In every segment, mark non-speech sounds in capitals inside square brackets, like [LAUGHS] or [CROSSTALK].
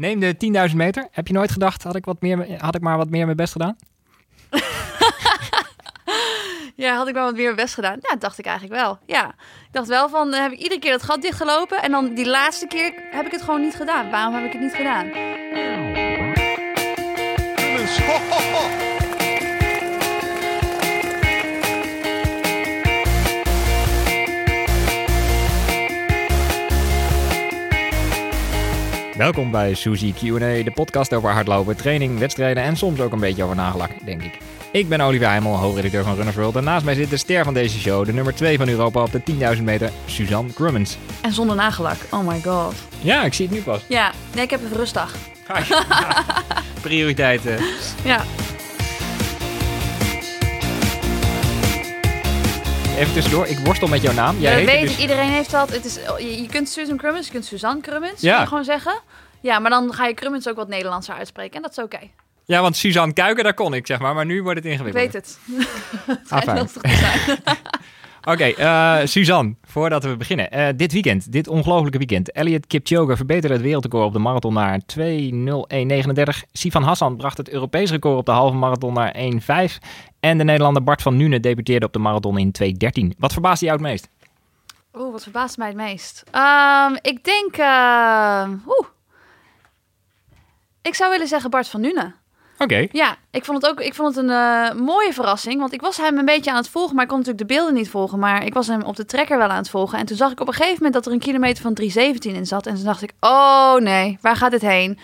Neem de 10.000 meter. Heb je nooit gedacht, had ik, wat meer, had ik maar wat meer mijn best gedaan? [LAUGHS] Ja, had ik wel wat meer best gedaan? Ja, dacht ik eigenlijk wel. Ja, ik dacht wel van, eh, heb ik iedere keer dat gat dichtgelopen en dan die laatste keer heb ik het gewoon niet gedaan. Waarom heb ik het niet gedaan? Welkom bij Suzy Q&A, de podcast over hardlopen, training, wedstrijden en soms ook een beetje over nagelak, denk ik. Ik ben Olivier Heimel, hoofdredacteur van Runners World en naast mij zit de ster van deze show, de nummer 2 van Europa op de 10.000 meter, Suzanne Crummins. En zonder nagellak. Oh my god. Ja, ik zie het nu pas. Ja, nee, ik heb een rustdag. [LAUGHS] Prioriteiten. Ja. Even tussendoor, ik worstel met jouw naam. Jij Ja, heet weet dus... ik. Iedereen heeft dat. Het is, je, je kunt Susan Crummins, je kunt Suzanne Crummins, Ja. ja. gewoon zeggen. Ja, maar dan ga je Crummins ook wat Nederlandser uitspreken. En dat is oké. Ja, want Suzanne Kuiken, daar kon ik, zeg maar. Maar nu wordt het Ik ingewikkeld. weet het. Ah, [LAUGHS] [LAUGHS] het schijnt fijn. lastig te zijn. [LAUGHS] Oké, eh, Suzanne, voordat we beginnen. Eh, dit weekend, dit ongelofelijke weekend. Elliot Kipchoge verbeterde het wereldrecord op de marathon naar 2.01.39. Sivan Hassan bracht het Europees record op de halve marathon naar 1.05. En de Nederlander Bart van Nuenen debuteerde op de marathon in 2.13. Wat verbaasde jou het meest? Oeh, wat verbaast mij het meest? Ehm, ik denk... eh, Oeh. Ik zou willen zeggen Bart van Nuenen. Oké, Ja, ik vond het ook ik vond het een eh, mooie verrassing. Want ik was hem een beetje aan het volgen, maar ik kon natuurlijk de beelden niet volgen. Maar ik was hem op de trekker wel aan het volgen. En toen zag ik op een gegeven moment dat er een kilometer van 317 in zat. En toen dacht ik, oh nee, waar gaat dit heen?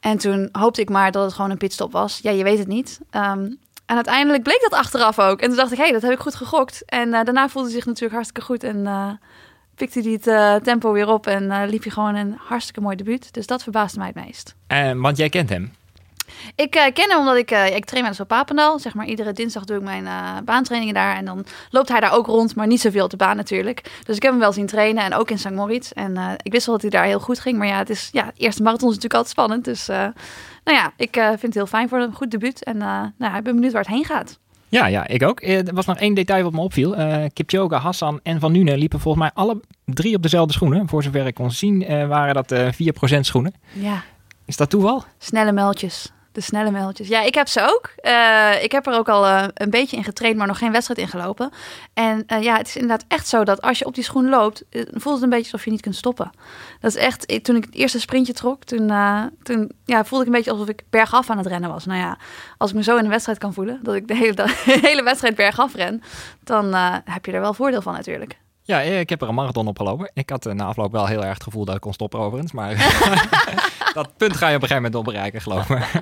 En toen hoopte ik maar dat het gewoon een pitstop was. Ja, je weet het niet. Ehm, en uiteindelijk bleek dat achteraf ook. En toen dacht ik, hé, hey, dat heb ik goed gegokt. En eh, daarna voelde hij zich natuurlijk hartstikke goed. En eh, pikte hij het eh, tempo weer op. En eh, liep hij gewoon een hartstikke mooi debuut. Dus dat verbaasde mij het meest. Eh, want jij kent hem. Ik eh, ken hem omdat ik, ik train eens op Papendal. Zeg maar iedere dinsdag doe ik mijn baantrainingen daar. En dan loopt hij daar ook rond, maar niet zoveel op de baan natuurlijk. Dus ik heb hem wel zien trainen en ook in St. Moritz. En ik wist wel dat hij daar heel goed ging. Maar ja, het is, ja, eerste marathon is natuurlijk altijd spannend. Dus nou ja, ik vind het heel fijn voor een goed debuut. En nou, ik ben benieuwd waar het heen gaat. Ja, ja, ik ook. Eh, Er was nog één detail wat me opviel. Eh Kipchoge, Hassan en Van Nuenen liepen volgens mij alle drie op dezelfde schoenen. Voor zover ik kon zien eh, waren dat eh 4% schoenen. Ja, Is dat toeval? snelle meldjes. De snelle meldjes. Ja, ik heb ze ook. Eh, ik heb er ook al eh, een beetje in getraind, maar nog geen wedstrijd in gelopen. En eh, ja, het is inderdaad echt zo dat als je op die schoen loopt, voelt het een beetje alsof je niet kunt stoppen. Dat is echt, toen ik het eerste sprintje trok, toen, toen ja, voelde ik een beetje alsof ik bergaf aan het rennen was. Nou ja, als ik me zo in een wedstrijd kan voelen, dat ik de hele, [LAUGHS] de hele wedstrijd bergaf ren, dan heb je er wel voordeel van natuurlijk. Ja, eh, ik heb er een marathon op gelopen. Ik had eh, na afloop wel heel erg het gevoel dat ik kon stoppen overigens. Maar [LAUGHS] dat punt ga je op een gegeven moment nog bereiken, geloof me. [LAUGHS]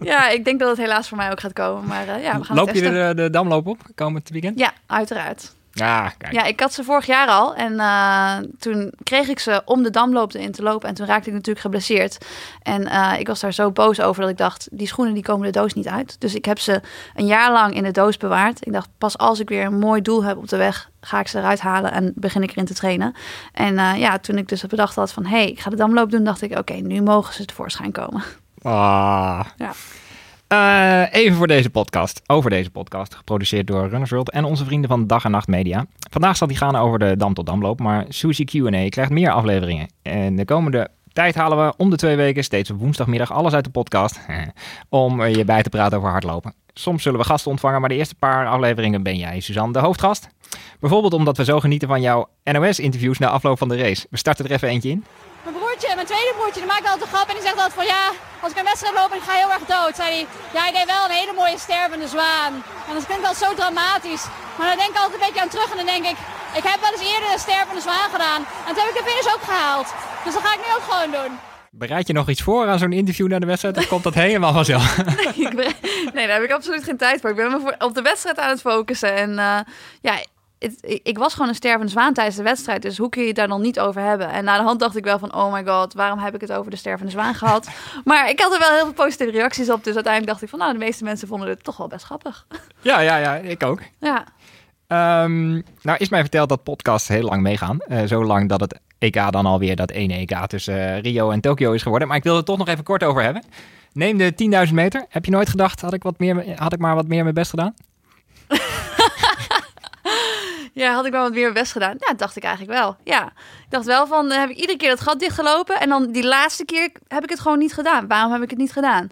Ja, ik denk dat het helaas voor mij ook gaat komen, maar eh, ja, we gaan Loop je de, de damloop op komend weekend? Ja, uiteraard. Ja, kijk. Ja, ik had ze vorig jaar al. En eh, toen kreeg ik ze om de damloop in te lopen. En toen raakte ik natuurlijk geblesseerd. En eh, ik was daar zo boos over dat ik dacht... die schoenen die komen de doos niet uit. Dus ik heb ze een jaar lang in de doos bewaard. Ik dacht, pas als ik weer een mooi doel heb op de weg... ga ik ze eruit halen en begin ik erin te trainen. En eh, ja, toen ik dus bedacht had van... hé, hey, ik ga de damloop doen, dacht ik... oké, nu mogen ze tevoorschijn komen. Ah. Ja. Eh, even voor deze podcast, over deze podcast, geproduceerd door Runners World en onze vrienden van Dag en Nacht Media. Vandaag zal die gaan over de Dam tot Damloop, maar Suzy Q&A krijgt meer afleveringen. En de komende tijd halen we om de twee weken, steeds op woensdagmiddag, alles uit de podcast, [LAUGHS] om je bij te praten over hardlopen. Soms zullen we gasten ontvangen, maar de eerste paar afleveringen ben jij, Suzanne, de hoofdgast. Bijvoorbeeld omdat we zo genieten van jouw NOS-interviews na afloop van de race. We starten er even eentje in. Mijn broertje, mijn tweede broertje, die maakt altijd een grap en die zegt altijd van ja, als ik een wedstrijd loop en ik ga heel erg dood, zei hij, ja, ik deed wel een hele mooie stervende zwaan. En dat klinkt altijd zo dramatisch. Maar dan denk ik altijd een beetje aan terug en dan denk ik, ik heb wel eens eerder een stervende zwaan gedaan. En toen heb ik de finish ook gehaald. Dus dat ga ik nu ook gewoon doen. Bereid je nog iets voor aan zo'n interview naar de wedstrijd? Of komt dat helemaal vanzelf? [LAUGHS] Ik ben- nee, daar heb ik absoluut geen tijd voor. Ik ben me voor, op de wedstrijd aan het focussen. En eh, ja, het- ik, was gewoon een stervende zwaan tijdens de wedstrijd. Dus hoe kun je het daar dan niet over hebben? En na de hand dacht ik wel van, oh my god, waarom heb ik het over de stervende zwaan gehad? [LAUGHS] maar ik had er wel heel veel positieve reacties op. Dus uiteindelijk dacht ik van, nou, de meeste mensen vonden het toch wel best grappig. [LAUGHS] ja, ja, ja, ik ook. ja. Ehm, nou is mij verteld dat podcasts heel lang meegaan. Eh, zo lang dat het EK dan alweer dat ene EK tussen eh, Rio en Tokio is geworden. Maar ik wil er toch nog even kort over hebben. Neem de 10.000 meter. Heb je nooit gedacht, had ik, wat meer, had ik maar wat meer mijn best gedaan? [LAUGHS] Ja, had ik wel wat meer best gedaan? Ja, dat dacht ik eigenlijk wel. Ja, ik dacht wel van, heb ik iedere keer dat gat dichtgelopen. En dan die laatste keer heb ik het gewoon niet gedaan. Waarom heb ik het niet gedaan?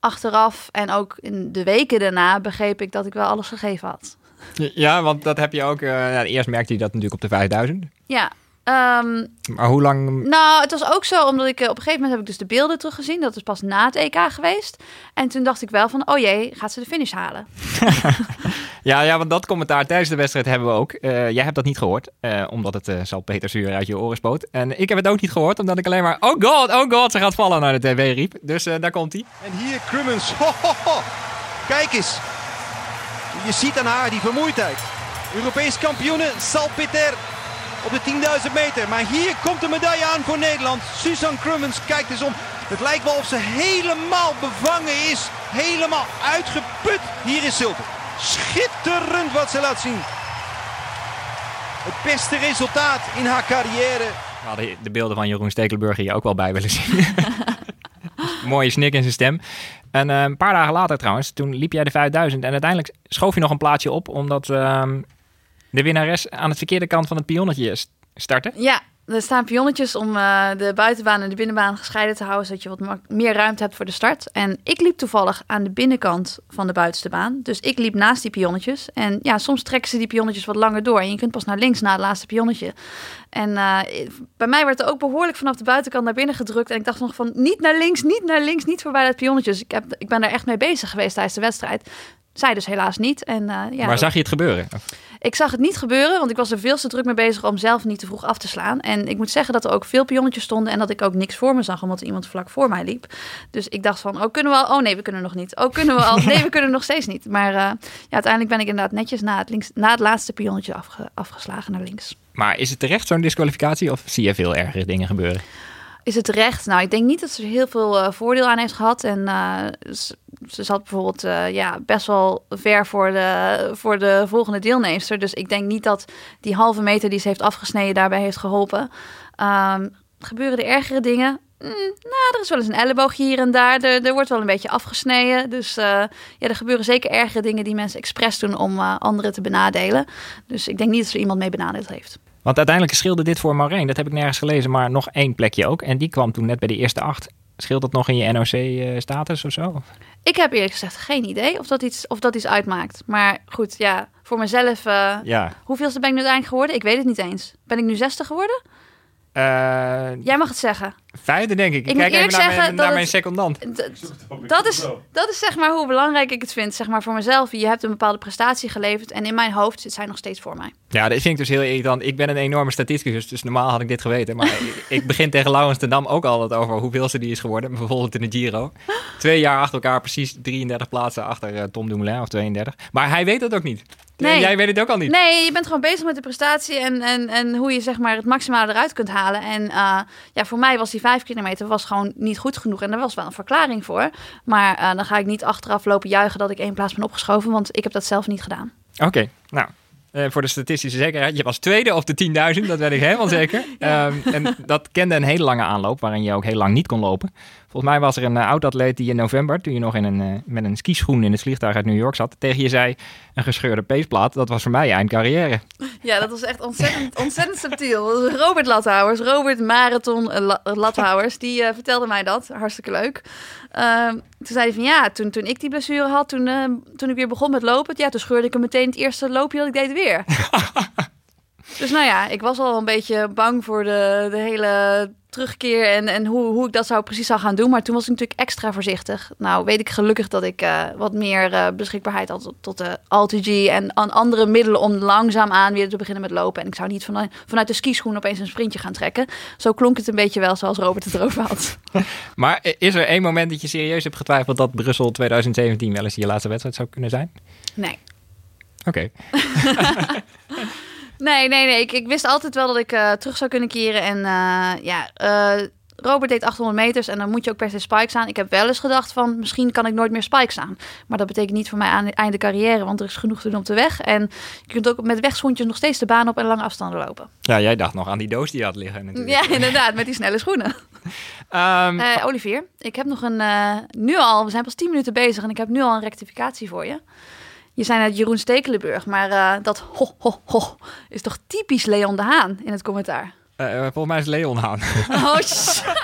Achteraf en ook in de weken daarna begreep ik dat ik wel alles gegeven had. Ja, want dat heb je ook... eh, eerst merkte je dat natuurlijk op de 5000. Ja, ehm, Maar hoe lang... nou, het was ook zo, omdat ik eh, op een gegeven moment heb ik dus de beelden teruggezien. Dat is pas na het EK geweest. En toen dacht ik wel van, oh jee, gaat ze de finish halen? [LAUGHS] Ja, ja, want dat commentaar tijdens de wedstrijd hebben we ook. Eh, jij hebt dat niet gehoord, eh, omdat het uh, zal Peter Zuur uit je oren spoot. En ik heb het ook niet gehoord, omdat ik alleen maar... Oh god, oh god, ze gaat vallen naar de tv riep. Dus eh, daar komt hij. En hier Crummins. Ho, ho, ho. Kijk eens. Je ziet aan haar die vermoeidheid. Europees kampioene Salpeter op de 10.000 meter. Maar hier komt de medaille aan voor Nederland. Suzanne Crummins kijkt eens om. Het lijkt wel of ze helemaal bevangen is. Helemaal uitgeput. Hier is Zilver. Schitterend wat ze laat zien. Het beste resultaat in haar carrière. We hadden de beelden van Jeroen Stekelenburg hier ook wel bij willen zien. [LAUGHS] Mooie snik in zijn stem. En eh, een paar dagen later trouwens, toen liep jij de 5000. En uiteindelijk schoof je nog een plaatje op, omdat ehm, de winnares aan de verkeerde kant van het pionnetje st- startte. Ja, er staan pionnetjes om eh, de buitenbaan en de binnenbaan gescheiden te houden, zodat je wat meer ruimte hebt voor de start. En ik liep toevallig aan de binnenkant van de buitenste baan. Dus ik liep naast die pionnetjes. En ja, soms trekken ze die pionnetjes wat langer door. En je kunt pas naar links na het laatste pionnetje. En eh, bij mij werd er ook behoorlijk vanaf de buitenkant naar binnen gedrukt. En ik dacht nog van niet naar links, niet naar links, niet voorbij dat pionnetje. Dus ik, heb, ik ben daar echt mee bezig geweest tijdens de wedstrijd. Zij dus helaas niet. En, eh, ja, Waar zag je het gebeuren? Ik zag het niet gebeuren, want ik was er veel te druk mee bezig om zelf niet te vroeg af te slaan. En ik moet zeggen dat er ook veel pionnetjes stonden en dat ik ook niks voor me zag, omdat er iemand vlak voor mij liep. Dus ik dacht van, oh kunnen we al? Oh nee, we kunnen nog niet. Oh kunnen we al? [LAUGHS] Nee, we kunnen nog steeds niet. Maar eh, ja, uiteindelijk ben ik inderdaad netjes na het, links, na het laatste pionnetje afge- afgeslagen naar links. Maar is het terecht zo'n disqualificatie of zie je veel ergere dingen gebeuren? Is het terecht? Nou, ik denk niet dat ze er heel veel eh, voordeel aan heeft gehad. En eh, ze, ze zat bijvoorbeeld eh, ja, best wel ver voor de, voor de volgende deelnemster. Dus ik denk niet dat die halve meter die ze heeft afgesneden daarbij heeft geholpen. Ehm, gebeuren er ergere dingen? Mm, nou, er is wel eens een elleboogje hier en daar. Er, wordt wel een beetje afgesneden. Dus ja, er gebeuren zeker ergere dingen die mensen expres doen om anderen te benadelen. Dus ik denk niet dat er iemand mee benadeeld heeft. Want uiteindelijk scheelde dit voor Maureen, dat heb ik nergens gelezen, maar nog één plekje ook. En die kwam toen net bij de eerste acht. Scheelt dat nog in je NOC-status of zo? Ik heb eerlijk gezegd geen idee of dat iets, of dat iets uitmaakt. Maar goed, ja, voor mezelf. eh Ja. Hoeveelste ben ik nu uiteindelijk geworden? Ik weet het niet eens. Ben ik nu 60 geworden? Eh, Jij mag het zeggen. vijfde denk ik. Ik, kijk even eerlijk naar, mijn, naar mijn secondant. Dat, is, dat is zeg maar hoe belangrijk ik het vind. Zeg maar voor mezelf. Je hebt een bepaalde prestatie geleverd. En in mijn hoofd zit zij nog steeds voor mij. Ja, dat vind ik dus heel irritant. Ik ben een enorme statisticus, dus normaal had ik dit geweten. Maar ik, [LAUGHS] ik begin tegen Laurens ten Dam ook altijd over hoeveelste die is geworden. Bijvoorbeeld in de Giro. Twee jaar achter elkaar, precies 33 plaatsen achter eh, Tom Dumoulin, of 32. Maar hij weet dat ook niet. Nee. Jij weet het ook al niet. Nee, je bent gewoon bezig met de prestatie en, en, en hoe je zeg maar het maximale eruit kunt halen. En eh, ja, voor mij was die vijf kilometer was gewoon niet goed genoeg. En daar was wel een verklaring voor. Maar eh, dan ga ik niet achteraf lopen juichen dat ik één plaats ben opgeschoven. Want ik heb dat zelf niet gedaan. Oké, nou. Eh, voor de statistische zekerheid. Je was tweede op de 10.000, dat weet ik helemaal [LAUGHS] zeker. Ehm, en dat kende een hele lange aanloop, waarin je ook heel lang niet kon lopen. Volgens mij was er een uh, oud-atleet die in november, toen je nog in een, eh, met een skischoen in het vliegtuig uit New York zat, tegen je zei, een gescheurde peesplaat, dat was voor mij eind carrière. [LAUGHS] Ja, dat was echt ontzettend, ontzettend subtiel. Robert Lathouwers, Robert Marathon eh, La- Lathouwers, die eh, vertelde mij dat. Hartstikke leuk. Ehm, toen zei hij van ja, toen, toen ik die blessure had, toen, eh, toen ik weer begon met lopen, ja, toen scheurde ik hem meteen het eerste loopje dat ik deed weer. [LAUGHS] dus nou ja, ik was al een beetje bang voor de, de hele terugkeer en, en hoe, hoe ik dat zou precies zou gaan doen. Maar toen was ik natuurlijk extra voorzichtig. Nou weet ik gelukkig dat ik eh, wat meer eh, beschikbaarheid had tot, tot de AltiG en aan andere middelen om langzaamaan weer te beginnen met lopen. En ik zou niet vanuit, vanuit de skischoen opeens een sprintje gaan trekken. Zo klonk het een beetje wel zoals Robert het erover had. [LAUGHS] Maar is er één moment dat je serieus hebt getwijfeld dat Brussel 2017 wel eens je laatste wedstrijd zou kunnen zijn? Nee. Oké. [LAUGHS] Nee, nee, nee. Ik, ik wist altijd wel dat ik eh, terug zou kunnen keren. En eh, ja, eh, Robert deed 800 meters en dan moet je ook per se spikes aan. Ik heb wel eens gedacht van misschien kan ik nooit meer spikes aan. Maar dat betekent niet voor mij aan einde carrière, want er is genoeg te doen op de weg. En je kunt ook met wegschoentjes nog steeds de baan op en lange afstanden lopen. Ja, jij dacht nog aan die doos die je had liggen natuurlijk. Ja, inderdaad, met die snelle schoenen. [LAUGHS] Ehm, Eh, Olivier, ik heb nog een, nu al, we zijn pas 10 minuten bezig en ik heb nu al een rectificatie voor je. Je zei net Jeroen Stekelenburg, maar eh, dat ho, ho, ho is toch typisch Leon de Haan in het commentaar. Eh, volgens mij is Leon Haan. Oh, shit. [LAUGHS]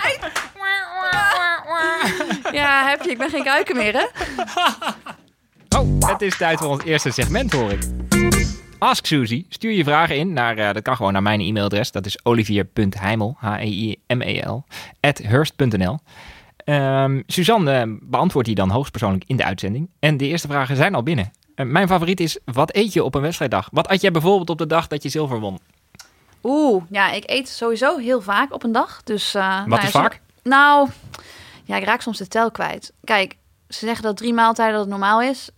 Ja, heb je. Ik ben geen kuiken meer, hè? [LAUGHS] Oh, het is tijd voor ons eerste segment, hoor ik. Ask Suzy. Stuur je vragen in naar, dat kan gewoon naar mijn e-mailadres. Dat is olivier.heimel, H-E-I-M-E-L, at hurst.nl. Ehm, Suzanne beantwoordt die dan hoogstpersoonlijk in de uitzending. En de eerste vragen zijn al binnen. Eh, mijn favoriet is, wat eet je op een wedstrijddag? Wat at jij bijvoorbeeld op de dag dat je zilver won? Oeh, ja, ik eet sowieso heel vaak op een dag. Dus, eh, nou Wat ja, is zo- vaak? Nou, ja, ik raak soms de tel kwijt. Kijk, ze zeggen dat drie maaltijden dat het normaal is.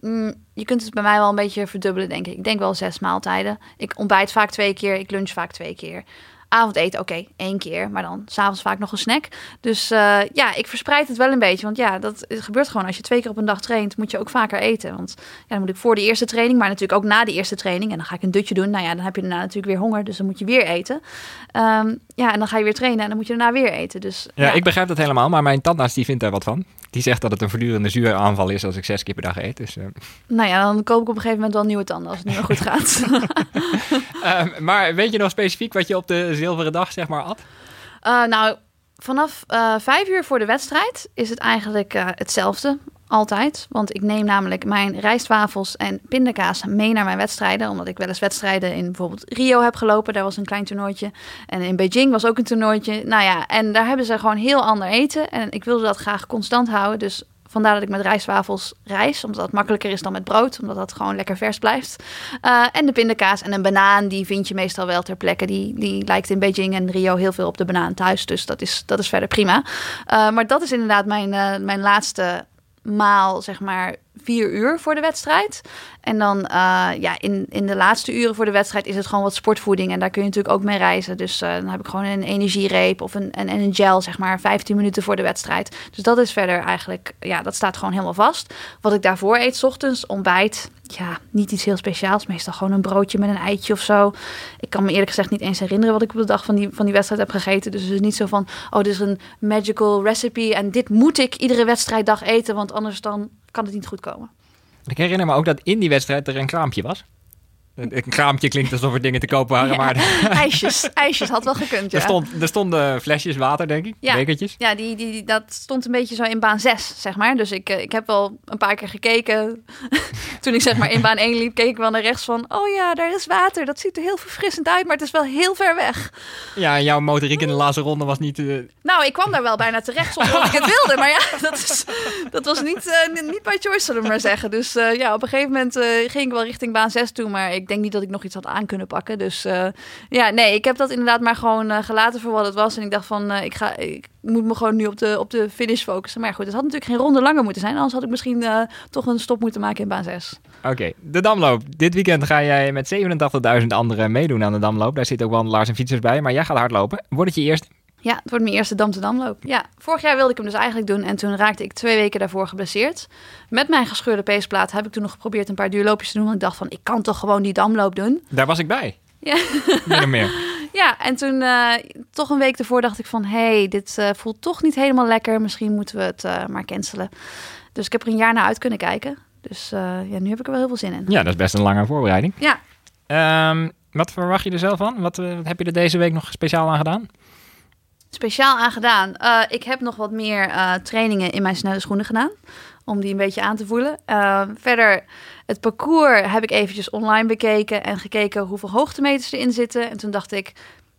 Mm, je kunt het bij mij wel een beetje verdubbelen, denk ik. Ik denk wel zes maaltijden. Ik ontbijt vaak twee keer, ik lunch vaak twee keer. Avondeten, oké, één keer, maar dan s'avonds vaak nog een snack. Dus eh, ja, ik verspreid het wel een beetje. Want ja, dat gebeurt gewoon. Als je twee keer op een dag traint, moet je ook vaker eten. Want ja, dan moet ik voor de eerste training, maar natuurlijk ook na de eerste training. En dan ga ik een dutje doen. Nou ja, dan heb je daarna natuurlijk weer honger, dus dan moet je weer eten. Ehm, ja, en dan ga je weer trainen en dan moet je daarna weer eten. Dus Ja, ik begrijp dat helemaal, maar mijn tandarts die vindt daar wat van. Die zegt dat het een voortdurende zuuraanval is als ik zes keer per dag eet. Dus, eh, Nou ja, dan koop ik op een gegeven moment wel nieuwe tanden als het niet meer goed gaat. [LAUGHS] Ehm, maar weet je nog specifiek wat je op de zilveren dag zeg maar at? Eh, nou, vanaf eh, vijf uur voor de wedstrijd is het eigenlijk eh, hetzelfde. Altijd. Want ik neem namelijk mijn rijstwafels en pindakaas mee naar mijn wedstrijden. Omdat ik wel eens wedstrijden in bijvoorbeeld Rio heb gelopen. Daar was een klein toernooitje. En in Beijing was ook een toernooitje. Nou ja, en daar hebben ze gewoon heel ander eten. En ik wilde dat graag constant houden. Dus vandaar dat ik met rijstwafels reis. Omdat het makkelijker is dan met brood. Omdat dat gewoon lekker vers blijft. Eh, en de pindakaas en een banaan, die vind je meestal wel ter plekke. Die, die lijkt in Beijing en Rio heel veel op de banaan thuis. Dus dat is, dat is verder prima. Eh, maar dat is inderdaad mijn, eh, mijn laatste maal, zeg maar, vier uur voor de wedstrijd. En dan eh, ja, in, in de laatste uren voor de wedstrijd is het gewoon wat sportvoeding. En daar kun je natuurlijk ook mee reizen. Dus eh, dan heb ik gewoon een energiereep of een, een, een gel, zeg maar, 15 minuten voor de wedstrijd. Dus dat is verder eigenlijk, ja, dat staat gewoon helemaal vast. Wat ik daarvoor eet, 's ochtends, ontbijt, ja, niet iets heel speciaals. Meestal gewoon een broodje met een eitje of zo. Ik kan me eerlijk gezegd niet eens herinneren wat ik op de dag van die, van die wedstrijd heb gegeten. Dus het is niet zo van, oh, dit is een magical recipe en dit moet ik iedere wedstrijddag eten, want anders dan kan het niet goed komen. Ik herinner me ook dat in die wedstrijd er een kraampje was. Een kraampje klinkt alsof er dingen te koop waren, Ja. maar [LAUGHS] ijsjes, ijsjes had wel gekund, ja. er, stond, er stonden flesjes water, denk ik. Ja. Bekertjes. Ja, die, die, dat stond een beetje zo in baan 6, zeg maar. Dus ik, eh, ik heb wel een paar keer gekeken. [LAUGHS] Toen ik zeg maar in baan 1 liep, keek ik wel naar rechts van... Oh ja, daar is water. Dat ziet er heel verfrissend uit, maar het is wel heel ver weg. Ja, en jouw motoriek in de laatste ronde was niet... eh, Nou, ik kwam daar wel bijna terecht zonder dat ik het wilde. Maar ja, [LAUGHS] dat, is, dat was niet, eh, niet bij choice, zullen we maar zeggen. Dus ja, op een gegeven moment ging ik wel richting baan 6 toe. Maar ik denk niet dat ik nog iets had aan kunnen pakken. Dus eh, ja, nee, ik heb dat inderdaad maar gewoon eh, gelaten voor wat het was. En ik dacht van, eh, ik, ga, ik moet me gewoon nu op de, op de finish focussen. Maar ja, goed, het had natuurlijk geen ronde langer moeten zijn. Anders had ik misschien toch een stop moeten maken in baan 6. Oké, de Damloop. Dit weekend ga jij met 87.000 anderen meedoen aan de Damloop. Daar zitten ook wandelaars en fietsers bij, maar jij gaat hardlopen. Wordt het je eerst? Ja, het wordt mijn eerste Dam te Damloop. Ja, vorig jaar wilde ik hem dus eigenlijk doen en toen raakte ik twee weken daarvoor geblesseerd. Met mijn gescheurde peesplaat heb ik toen nog geprobeerd een paar duurloopjes te doen. Want ik dacht van, ik kan toch gewoon die Damloop doen. Daar was ik bij. Ja. [LAUGHS] Min of meer. Ja, en toen eh, toch een week ervoor dacht ik van, hé, hey, dit eh, voelt toch niet helemaal lekker. Misschien moeten we het eh, maar cancelen. Dus ik heb er een jaar naar uit kunnen kijken. Dus ja, nu heb ik er wel heel veel zin in. Ja, dat is best een lange voorbereiding. Ja, Ehm, wat verwacht je er zelf van? Wat, wat heb je er deze week nog speciaal aan gedaan? Speciaal aan gedaan. Eh, ik heb nog wat meer eh, trainingen in mijn snelle schoenen gedaan. Om die een beetje aan te voelen. Eh, verder, het parcours heb ik eventjes online bekeken. En gekeken hoeveel hoogtemeters erin zitten. En toen dacht ik,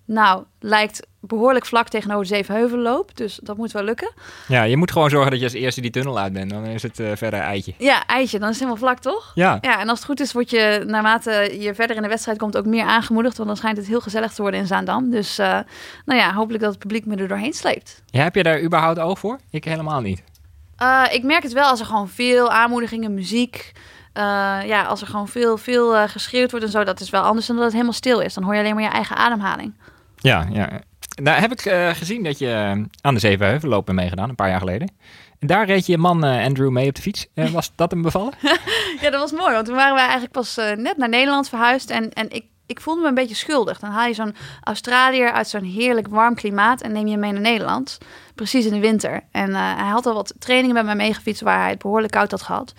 nou, lijkt behoorlijk vlak tegenover de Zevenheuvelloop. Dus dat moet wel lukken. Ja, je moet gewoon zorgen dat je als eerste die tunnel uit bent. Dan is het eh, verder eitje. Ja, eitje, dan is het helemaal vlak, toch? Ja, Ja, en als het goed is, word je naarmate je verder in de wedstrijd komt ook meer aangemoedigd. Want dan schijnt het heel gezellig te worden in Zaandam. Dus uh, nou ja, hopelijk dat het publiek me er doorheen sleept. ja, heb je daar überhaupt oog voor? Ik helemaal niet. Uh, ik merk het wel als er gewoon veel aanmoedigingen, muziek. Uh, ja, als er gewoon veel, veel uh, geschreeuwd wordt en zo. Dat is wel anders dan dat het helemaal stil is. Dan hoor je alleen maar je eigen ademhaling. Ja, ja. Nou heb ik uh, gezien dat je aan de Zevenheuvelloop bent meegedaan, een paar jaar geleden. En daar reed je man uh, Andrew mee op de fiets. Was dat hem bevallen? [LAUGHS] ja, dat was mooi. Want toen waren we eigenlijk pas net naar Nederland verhuisd. En, en ik, ik voelde me een beetje schuldig. Dan haal je zo'n Australiër uit zo'n heerlijk warm klimaat en neem je mee naar Nederland. precies in de winter. En eh, hij had al wat trainingen met mij meegefietst waar hij het behoorlijk koud had gehad.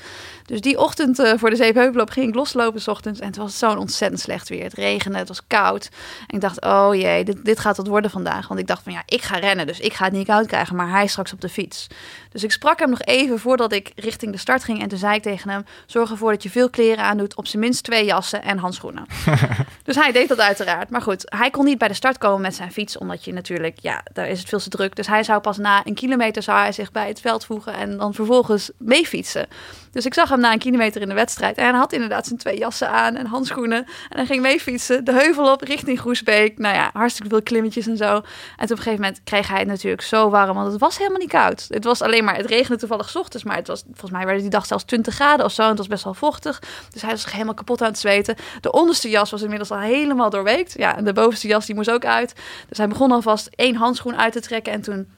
Dus die ochtend eh, voor de Zeepheuvelloop ging ik loslopen s ochtends. En het was zo'n ontzettend slecht weer. Het regende, het was koud. En ik dacht, oh jee, dit, dit gaat wat worden vandaag. Want ik dacht van ja, ik ga rennen, dus ik ga het niet koud krijgen. Maar hij straks op de fiets. Dus ik sprak hem nog even voordat ik richting de start ging. En toen zei ik tegen hem, zorg ervoor dat je veel kleren aandoet. Op zijn minst twee jassen en handschoenen. [LAUGHS] dus hij deed dat uiteraard. Maar goed, hij kon niet bij de start komen met zijn fiets. Omdat je natuurlijk, ja, daar is het veel te druk. Dus hij zou pas na een kilometer zou hij zich bij het veld voegen. En dan vervolgens mee fietsen. Dus ik zag na een kilometer in de wedstrijd. En hij had inderdaad zijn twee jassen aan en handschoenen. En hij ging mee fietsen, de heuvel op richting Groesbeek. Nou ja, hartstikke veel klimmetjes en zo. En op een gegeven moment kreeg hij het natuurlijk zo warm. Want het was helemaal niet koud. Het was alleen maar, het regende toevallig ochtends. Maar het was, volgens mij werd het die dag zelfs 20 graden of zo. En het was best wel vochtig. Dus hij was helemaal kapot aan het zweten. De onderste jas was inmiddels al helemaal doorweekt. Ja, en de bovenste jas die moest ook uit. Dus hij begon alvast één handschoen uit te trekken. En toen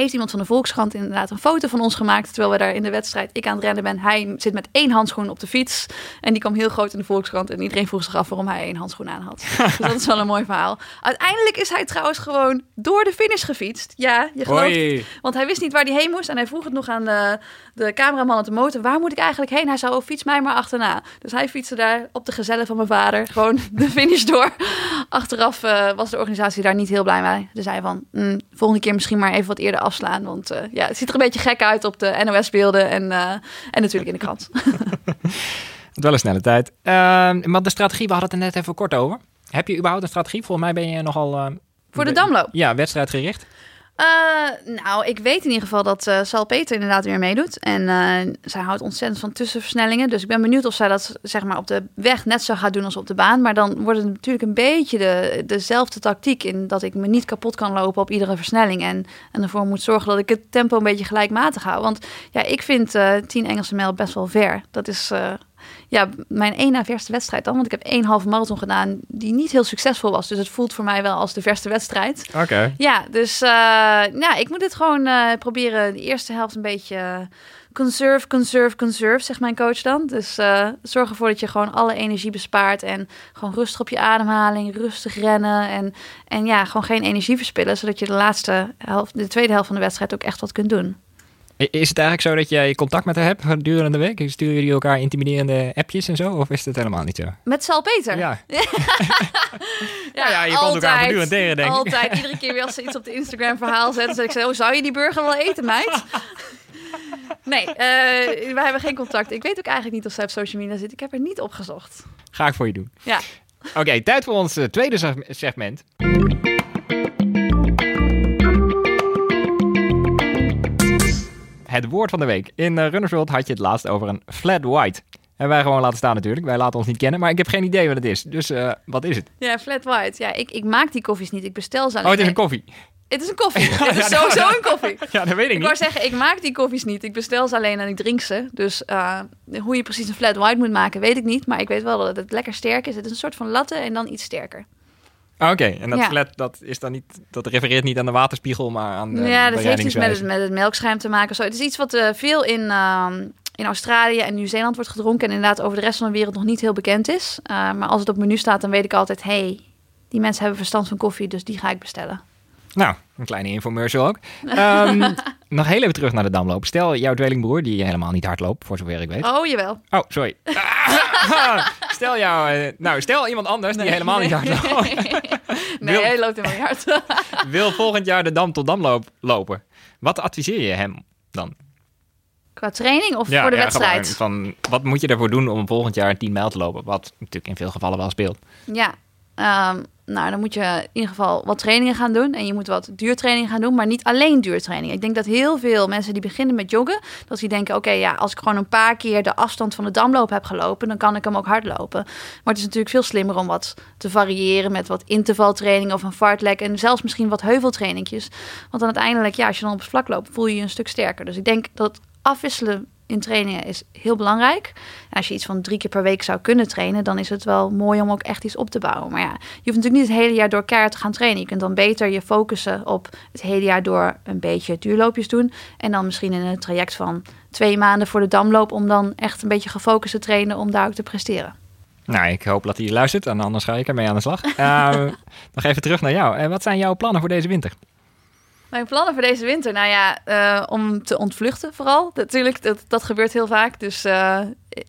heeft iemand van de Volkskrant inderdaad een foto van ons gemaakt. Terwijl we daar in de wedstrijd, ik aan het rennen ben. Hij zit met één handschoen op de fiets. En die kwam heel groot in de Volkskrant. En iedereen vroeg zich af waarom hij één handschoen aan had. [LAUGHS] dus dat is wel een mooi verhaal. Uiteindelijk is hij trouwens gewoon door de finish gefietst. Ja, je gelooft Hoi. Want hij wist niet waar hij heen moest. En hij vroeg het nog aan de, de cameraman op de motor. Waar moet ik eigenlijk heen? Hij zei, oh, fiets mij maar achterna. Dus hij fietste daar op de gezellen van mijn vader. Gewoon [LAUGHS] de finish door. Achteraf eh, was de organisatie daar niet heel blij mee. Ze zei van, mm, volgende keer misschien maar even wat eerder afslaan. Want eh, ja, het ziet er een beetje gek uit op de NOS-beelden. En, eh, en natuurlijk in de krant. Het [LAUGHS] [LAUGHS] wel een snelle tijd. Ehm, maar de strategie, we hadden het er net even kort over. Heb je überhaupt een strategie? Volgens mij ben je nogal... eh, Voor de Damloop? Ja, wedstrijdgericht. Eh, nou, ik weet in ieder geval dat eh Sal Peter inderdaad weer meedoet. En eh, zij houdt ontzettend van tussenversnellingen. Dus ik ben benieuwd of zij dat zeg maar, op de weg net zo gaat doen als op de baan. Maar dan wordt het natuurlijk een beetje de, dezelfde tactiek. In dat ik me niet kapot kan lopen op iedere versnelling. En, en ervoor moet zorgen dat ik het tempo een beetje gelijkmatig hou. Want ja, ik vind eh 10 Engelse mijl best wel ver. Dat is... ja, mijn één na verste wedstrijd dan. Want ik heb één halve marathon gedaan die niet heel succesvol was. Dus het voelt voor mij wel als de verste wedstrijd. Oké. Ja, dus eh, ja, ik moet het gewoon eh, proberen de eerste helft een beetje eh, conserve, conserve, conserve, zegt mijn coach dan. Dus zorg ervoor dat je gewoon alle energie bespaart en gewoon rustig op je ademhaling, rustig rennen en, en ja, gewoon geen energie verspillen, zodat je de laatste helft, de tweede helft van de wedstrijd ook echt wat kunt doen. Is het eigenlijk zo dat jij contact met haar hebt gedurende de week? Sturen jullie elkaar intimiderende appjes en zo? Of is het helemaal niet zo? Met Sal Peter. Ja. [LAUGHS] Ja, ja, je komt elkaar voortdurend tegen, denk ik. Altijd, [LAUGHS] iedere keer weer als ze iets op de Instagram verhaal zetten, zeg ik zo, oh, zou je die burger wel eten, meid? [LAUGHS] Nee, eh, wij hebben geen contact. Ik weet ook eigenlijk niet of zij op social media zit. Ik heb er niet opgezocht. Ga ik voor je doen. Ja. Oké, tijd voor ons eh, tweede seg- segment. Het woord van de week. In uh, Runners World had je het laatst over een flat white. En wij gewoon laten staan natuurlijk. Wij laten ons niet kennen. Maar ik heb geen idee wat het is. Dus eh, wat is het? Ja, flat white. Ja, ik, ik maak die koffies niet. Ik bestel ze alleen. Oh, het is een koffie. Het is een koffie. [LAUGHS] het is sowieso een koffie. [LAUGHS] Ja, dat weet ik Ik wou niet. zeggen, ik maak die koffies niet. Ik bestel ze alleen en ik drink ze. Dus eh, hoe je precies een flat white moet maken, weet ik niet. Maar ik weet wel dat het lekker sterk is. Het is een soort van latte en dan iets sterker. Ah, Oké, en dat Ja. flat, dat is dan niet, dat refereert niet aan de waterspiegel, maar aan de ja, dat heeft iets met het, bereidingswijze. met het melkschuim te maken. Zo. Het is iets wat eh, veel in, ehm, in Australië en Nieuw-Zeeland wordt gedronken. En inderdaad over de rest van de wereld nog niet heel bekend is. Eh, maar als het op menu staat, dan weet ik altijd... hey, die mensen hebben verstand van koffie, dus die ga ik bestellen. Nou, een kleine infomercial ook. Ehm, [LAUGHS] nog heel even terug naar de damloop. Stel, jouw tweelingbroer, die helemaal niet hard loopt, voor zover ik weet. Oh, jawel. Oh, sorry. [LAUGHS] stel jou, eh, nou, stel iemand anders die helemaal niet hard loopt. [LAUGHS] Nee, [LAUGHS] Wil- hij loopt helemaal niet hard. Wil volgend jaar de dam tot damloop lopen. Wat adviseer je hem dan? Qua training of voor de ja, wedstrijd? gewoon van, wat moet je ervoor doen om volgend jaar 10 mijl te lopen? Wat natuurlijk in veel gevallen wel speelt. Ja, ehm, nou dan moet je in ieder geval wat trainingen gaan doen. En je moet wat duurtrainingen gaan doen, maar niet alleen duurtrainingen. Ik denk dat heel veel mensen die beginnen met joggen, dat die denken, oké, ja, als ik gewoon een paar keer de afstand van de damloop heb gelopen, dan kan ik hem ook hardlopen. Maar het is natuurlijk veel slimmer om wat te variëren met wat intervaltraining of een fartlek en zelfs misschien wat heuveltrainingjes. Want dan uiteindelijk, ja, als je dan op het vlak loopt, voel je je een stuk sterker. Dus ik denk dat afwisselen in trainingen is heel belangrijk. En als je iets van drie keer per week zou kunnen trainen, dan is het wel mooi om ook echt iets op te bouwen. Maar ja, je hoeft natuurlijk niet het hele jaar door keihard te gaan trainen. Je kunt dan beter je focussen op het hele jaar door een beetje duurloopjes doen. En dan misschien in een traject van twee maanden voor de damloop, om dan echt een beetje gefocust te trainen om daar ook te presteren. Nou, ik hoop dat hij luistert en anders ga ik ermee aan de slag. [LAUGHS] Eh, nog even terug naar jou. Eh, wat zijn jouw plannen voor deze winter? Mijn plannen voor deze winter, nou ja, eh, om te ontvluchten vooral. Natuurlijk, dat, dat gebeurt heel vaak. Dus eh,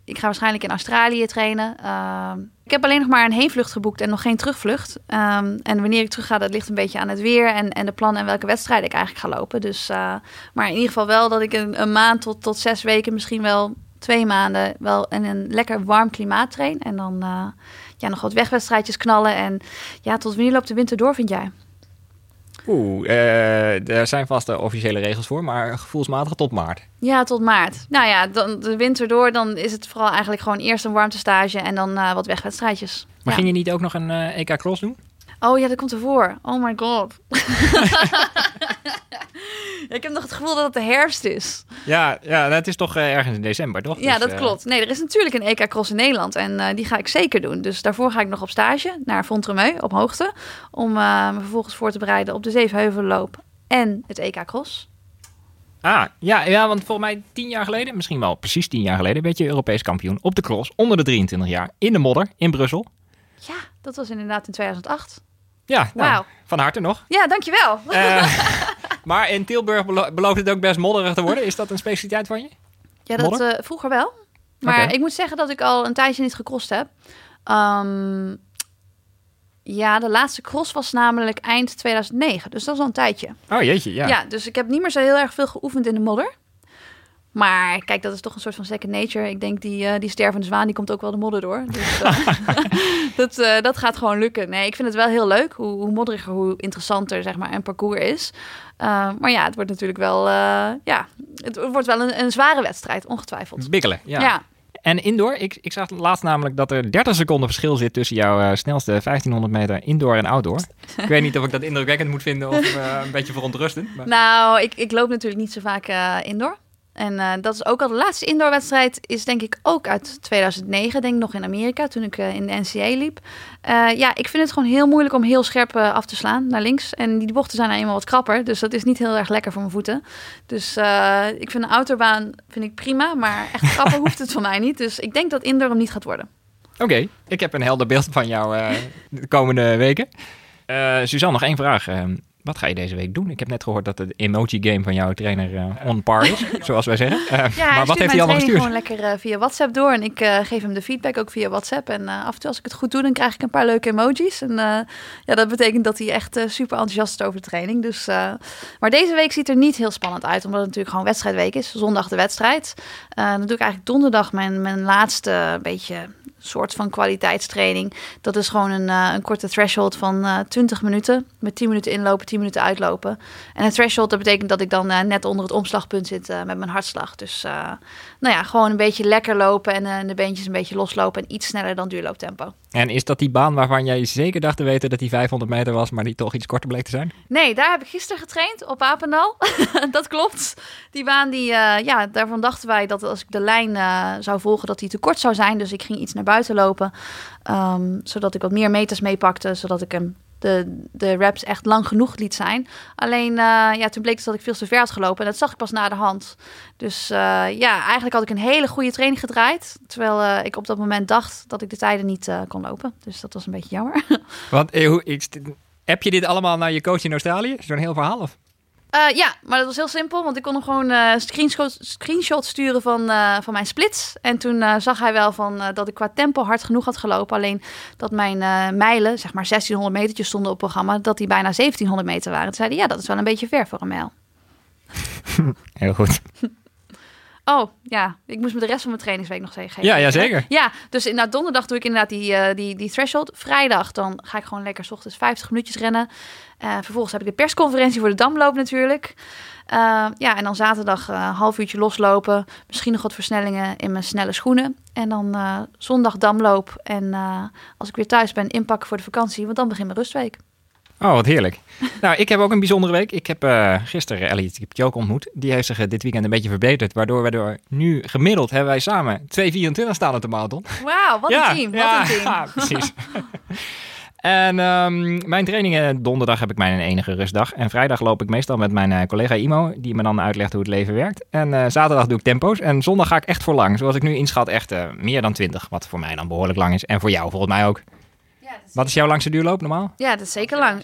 ik ga waarschijnlijk in Australië trainen. Ehm, ik heb alleen nog maar een heenvlucht geboekt en nog geen terugvlucht. Ehm, en wanneer ik terug ga, dat ligt een beetje aan het weer en, en de plannen en welke wedstrijden ik eigenlijk ga lopen. Dus, eh, maar in ieder geval wel dat ik een, een maand tot, tot zes weken, misschien wel twee maanden, wel in een lekker warm klimaat train. En dan ja, nog wat wegwedstrijdjes knallen. En ja, tot wanneer loopt de winter door, vind jij? Oeh, uh, er zijn vast de officiële regels voor, maar gevoelsmatig tot maart. Ja, tot maart. Nou ja, dan de winter door, dan is het vooral eigenlijk gewoon eerst een warmtestage en dan uh, wat wegwedstrijdjes. Maar ging je niet ook nog een uh, EK Cross doen? Oh ja, dat komt ervoor. Oh my god. [LAUGHS] ik heb nog het gevoel dat het de herfst is. Ja, ja het is toch uh, ergens in december, toch? Ja, dus, dat uh... klopt. Nee, er is natuurlijk een EK Cross in Nederland en uh, die ga ik zeker doen. Dus daarvoor ga ik nog op stage naar Fontremeu op hoogte. Om me vervolgens voor te bereiden op de Zevenheuvelloop en het EK Cross. Ah, ja, ja, want volgens mij tien jaar geleden, misschien wel precies tien jaar geleden, werd je Europees kampioen op de cross onder de 23 jaar in de modder in Brussel. Ja, dat was inderdaad in 2008. Ja, nou, van harte nog. Ja, dankjewel. Uh, [LAUGHS] maar in Tilburg belo belooft het ook best modderig te worden. Is dat een specialiteit van je? Ja, dat uh, vroeger wel. Maar okay. ik moet zeggen dat ik al een tijdje niet gecrossed heb. Um, ja, de laatste cross was namelijk eind 2009. Dus dat is al een tijdje. Oh jeetje, ja. Ja, dus ik heb niet meer zo heel erg veel geoefend in de modder. Maar kijk, dat is toch een soort van second nature. Ik denk die, uh, die stervende zwaan, die komt ook wel de modder door. Dus uh, [LAUGHS] [LAUGHS] dat, uh, dat gaat gewoon lukken. Nee, ik vind het wel heel leuk. Hoe, hoe modderiger, hoe interessanter zeg maar, een parcours is. maar ja, het wordt natuurlijk wel, ja, het wordt wel een, een zware wedstrijd, ongetwijfeld. Bikkelen, ja. ja. En indoor, ik, ik zag laatst namelijk dat er 30 seconden verschil zit tussen jouw snelste 1500 meter indoor en outdoor. ik weet niet of ik dat indrukwekkend moet vinden of een beetje verontrustend. Maar... Nou, ik, ik loop natuurlijk niet zo vaak indoor. En uh, dat is ook al de laatste indoorwedstrijd, is denk ik ook uit 2009, denk ik nog in Amerika, toen ik uh, in de NCA liep. Uh, ja, ik vind het gewoon heel moeilijk om heel scherp af te slaan naar links. En die bochten zijn nou eenmaal wat krapper, dus dat is niet heel erg lekker voor mijn voeten. Dus ik vind een autobaan vind ik prima, maar echt krapper [LAUGHS] hoeft het voor mij niet. Dus ik denk dat indoor hem niet gaat worden. Oké, okay, ik heb een helder beeld van jou de komende weken. Suzanne, nog één vraag. Wat ga je deze week doen? Ik heb net gehoord dat de emoji game van jouw trainer uh, on par is, [LAUGHS] zoals wij zeggen. Uh, ja, maar wat heeft hij allemaal gestuurd? gewoon lekker uh, via WhatsApp door en ik geef hem de feedback ook via WhatsApp. En af en toe als ik het goed doe, dan krijg ik een paar leuke emojis. En ja, dat betekent dat hij echt super enthousiast is over de training. Dus, maar deze week ziet er niet heel spannend uit, omdat het natuurlijk gewoon wedstrijdweek is. Zondag de wedstrijd. dan doe ik eigenlijk donderdag mijn, mijn laatste beetje soort van kwaliteitstraining. Dat is gewoon een, uh, een korte threshold van uh, 20 minuten. Met 10 minuten inlopen, 10 minuten uitlopen. En een threshold, dat betekent dat ik dan uh, net onder het omslagpunt zit met mijn hartslag. Dus nou ja, gewoon een beetje lekker lopen en de beentjes een beetje loslopen. En iets sneller dan duurlooptempo. En is dat die baan waarvan jij zeker dacht te weten dat die 500 meter was, maar die toch iets korter bleek te zijn? Nee, daar heb ik gisteren getraind op Apendal. [LAUGHS] dat klopt. Die baan, die, ja, daarvan dachten wij dat als ik de lijn zou volgen, dat die te kort zou zijn. Dus ik ging iets naar buiten lopen. Um, zodat ik wat meer meters meepakte, zodat ik hem de, de reps echt lang genoeg liet zijn. Alleen, uh, ja, toen bleek het dat ik veel te ver had gelopen. En dat zag ik pas na de hand. Dus uh, ja, eigenlijk had ik een hele goede training gedraaid. Terwijl uh, ik op dat moment dacht dat ik de tijden niet kon lopen. Dus dat was een beetje jammer. [LAUGHS] Want ik, heb je dit allemaal naar je coach in Australië? Zo'n heel verhaal of? Uh, ja, maar dat was heel simpel, want ik kon hem gewoon uh, screenshot, screenshot sturen van, uh, van mijn splits. En toen zag hij wel van, dat ik qua tempo hard genoeg had gelopen. Alleen dat mijn mijlen, zeg maar 1600 metertjes stonden op programma, dat die bijna 1700 meter waren. Toen zei hij, ja, dat is wel een beetje ver voor een mijl. [LAUGHS] Heel goed. [LAUGHS] Oh, ja. Ik moest me de rest van mijn trainingsweek nog zeggen. Ja, ja zeker. Ja, dus inderdaad donderdag doe ik inderdaad die, uh, die, die threshold. Vrijdag dan ga ik gewoon lekker s ochtends 50 minuutjes rennen. Uh, vervolgens heb ik de persconferentie voor de Damloop natuurlijk. Uh, ja, en dan zaterdag een half uurtje loslopen. Misschien nog wat versnellingen in mijn snelle schoenen. En dan zondag Damloop. En als ik weer thuis ben, inpakken voor de vakantie. Want dan begint mijn rustweek. Oh, wat heerlijk. [LAUGHS] nou, ik heb ook een bijzondere week. Ik heb uh, gisteren Ellie Tjoke ontmoet. Die heeft zich dit weekend een beetje verbeterd. Waardoor we door nu gemiddeld hebben wij samen 2,24 staan op de marathon. Wauw, wat ja, een team. Wat een team. Ja, precies. [LAUGHS] en um, mijn trainingen, donderdag heb ik mijn enige rustdag. En vrijdag loop ik meestal met mijn uh, collega Imo. Die me dan uitlegt hoe het leven werkt. En uh, zaterdag doe ik tempo's. En zondag ga ik echt voor lang. Zoals ik nu inschat, echt meer dan 20. Wat voor mij dan behoorlijk lang is. En voor jou volgens mij ook. Wat is jouw langste duurloop normaal? Ja, dat is zeker lang.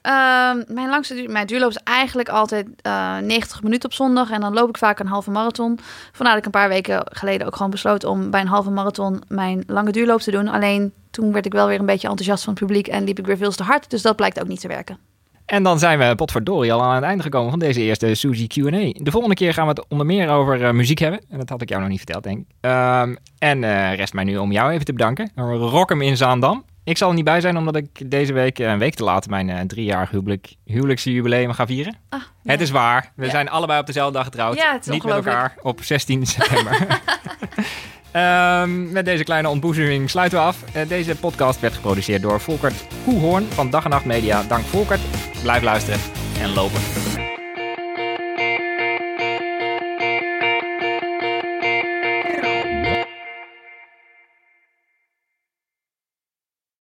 Ehm, mijn langste duur, mijn duurloop is eigenlijk altijd eh 90 minuten op zondag. En dan loop ik vaak een halve marathon. Vandaar dat ik een paar weken geleden ook gewoon besloot om bij een halve marathon mijn lange duurloop te doen. Alleen toen werd ik wel weer een beetje enthousiast van het publiek en liep ik weer veel te hard. Dus dat blijkt ook niet te werken. En dan zijn we potverdorie al aan het einde gekomen van deze eerste Suzy Q&A. De volgende keer gaan we het onder meer over eh, muziek hebben. En dat had ik jou nog niet verteld, denk ik. Ehm, en eh, rest mij nu om jou even te bedanken. Rock hem in Zaandam. Ik zal er niet bij zijn omdat ik deze week, eh, een week te laat, mijn eh, driejarig huwelijk, huwelijksjubileum ga vieren. Ah, Het is waar. We Ja. zijn allebei op dezelfde dag getrouwd. Ja, het is niet met elkaar op 16 september. [LAUGHS] Ehm, met deze kleine ontboezeming sluiten we af. Eh, deze podcast werd geproduceerd door Volkert Koehoorn van Dag en Nacht Media. Dank Volkert. Blijf luisteren en lopen.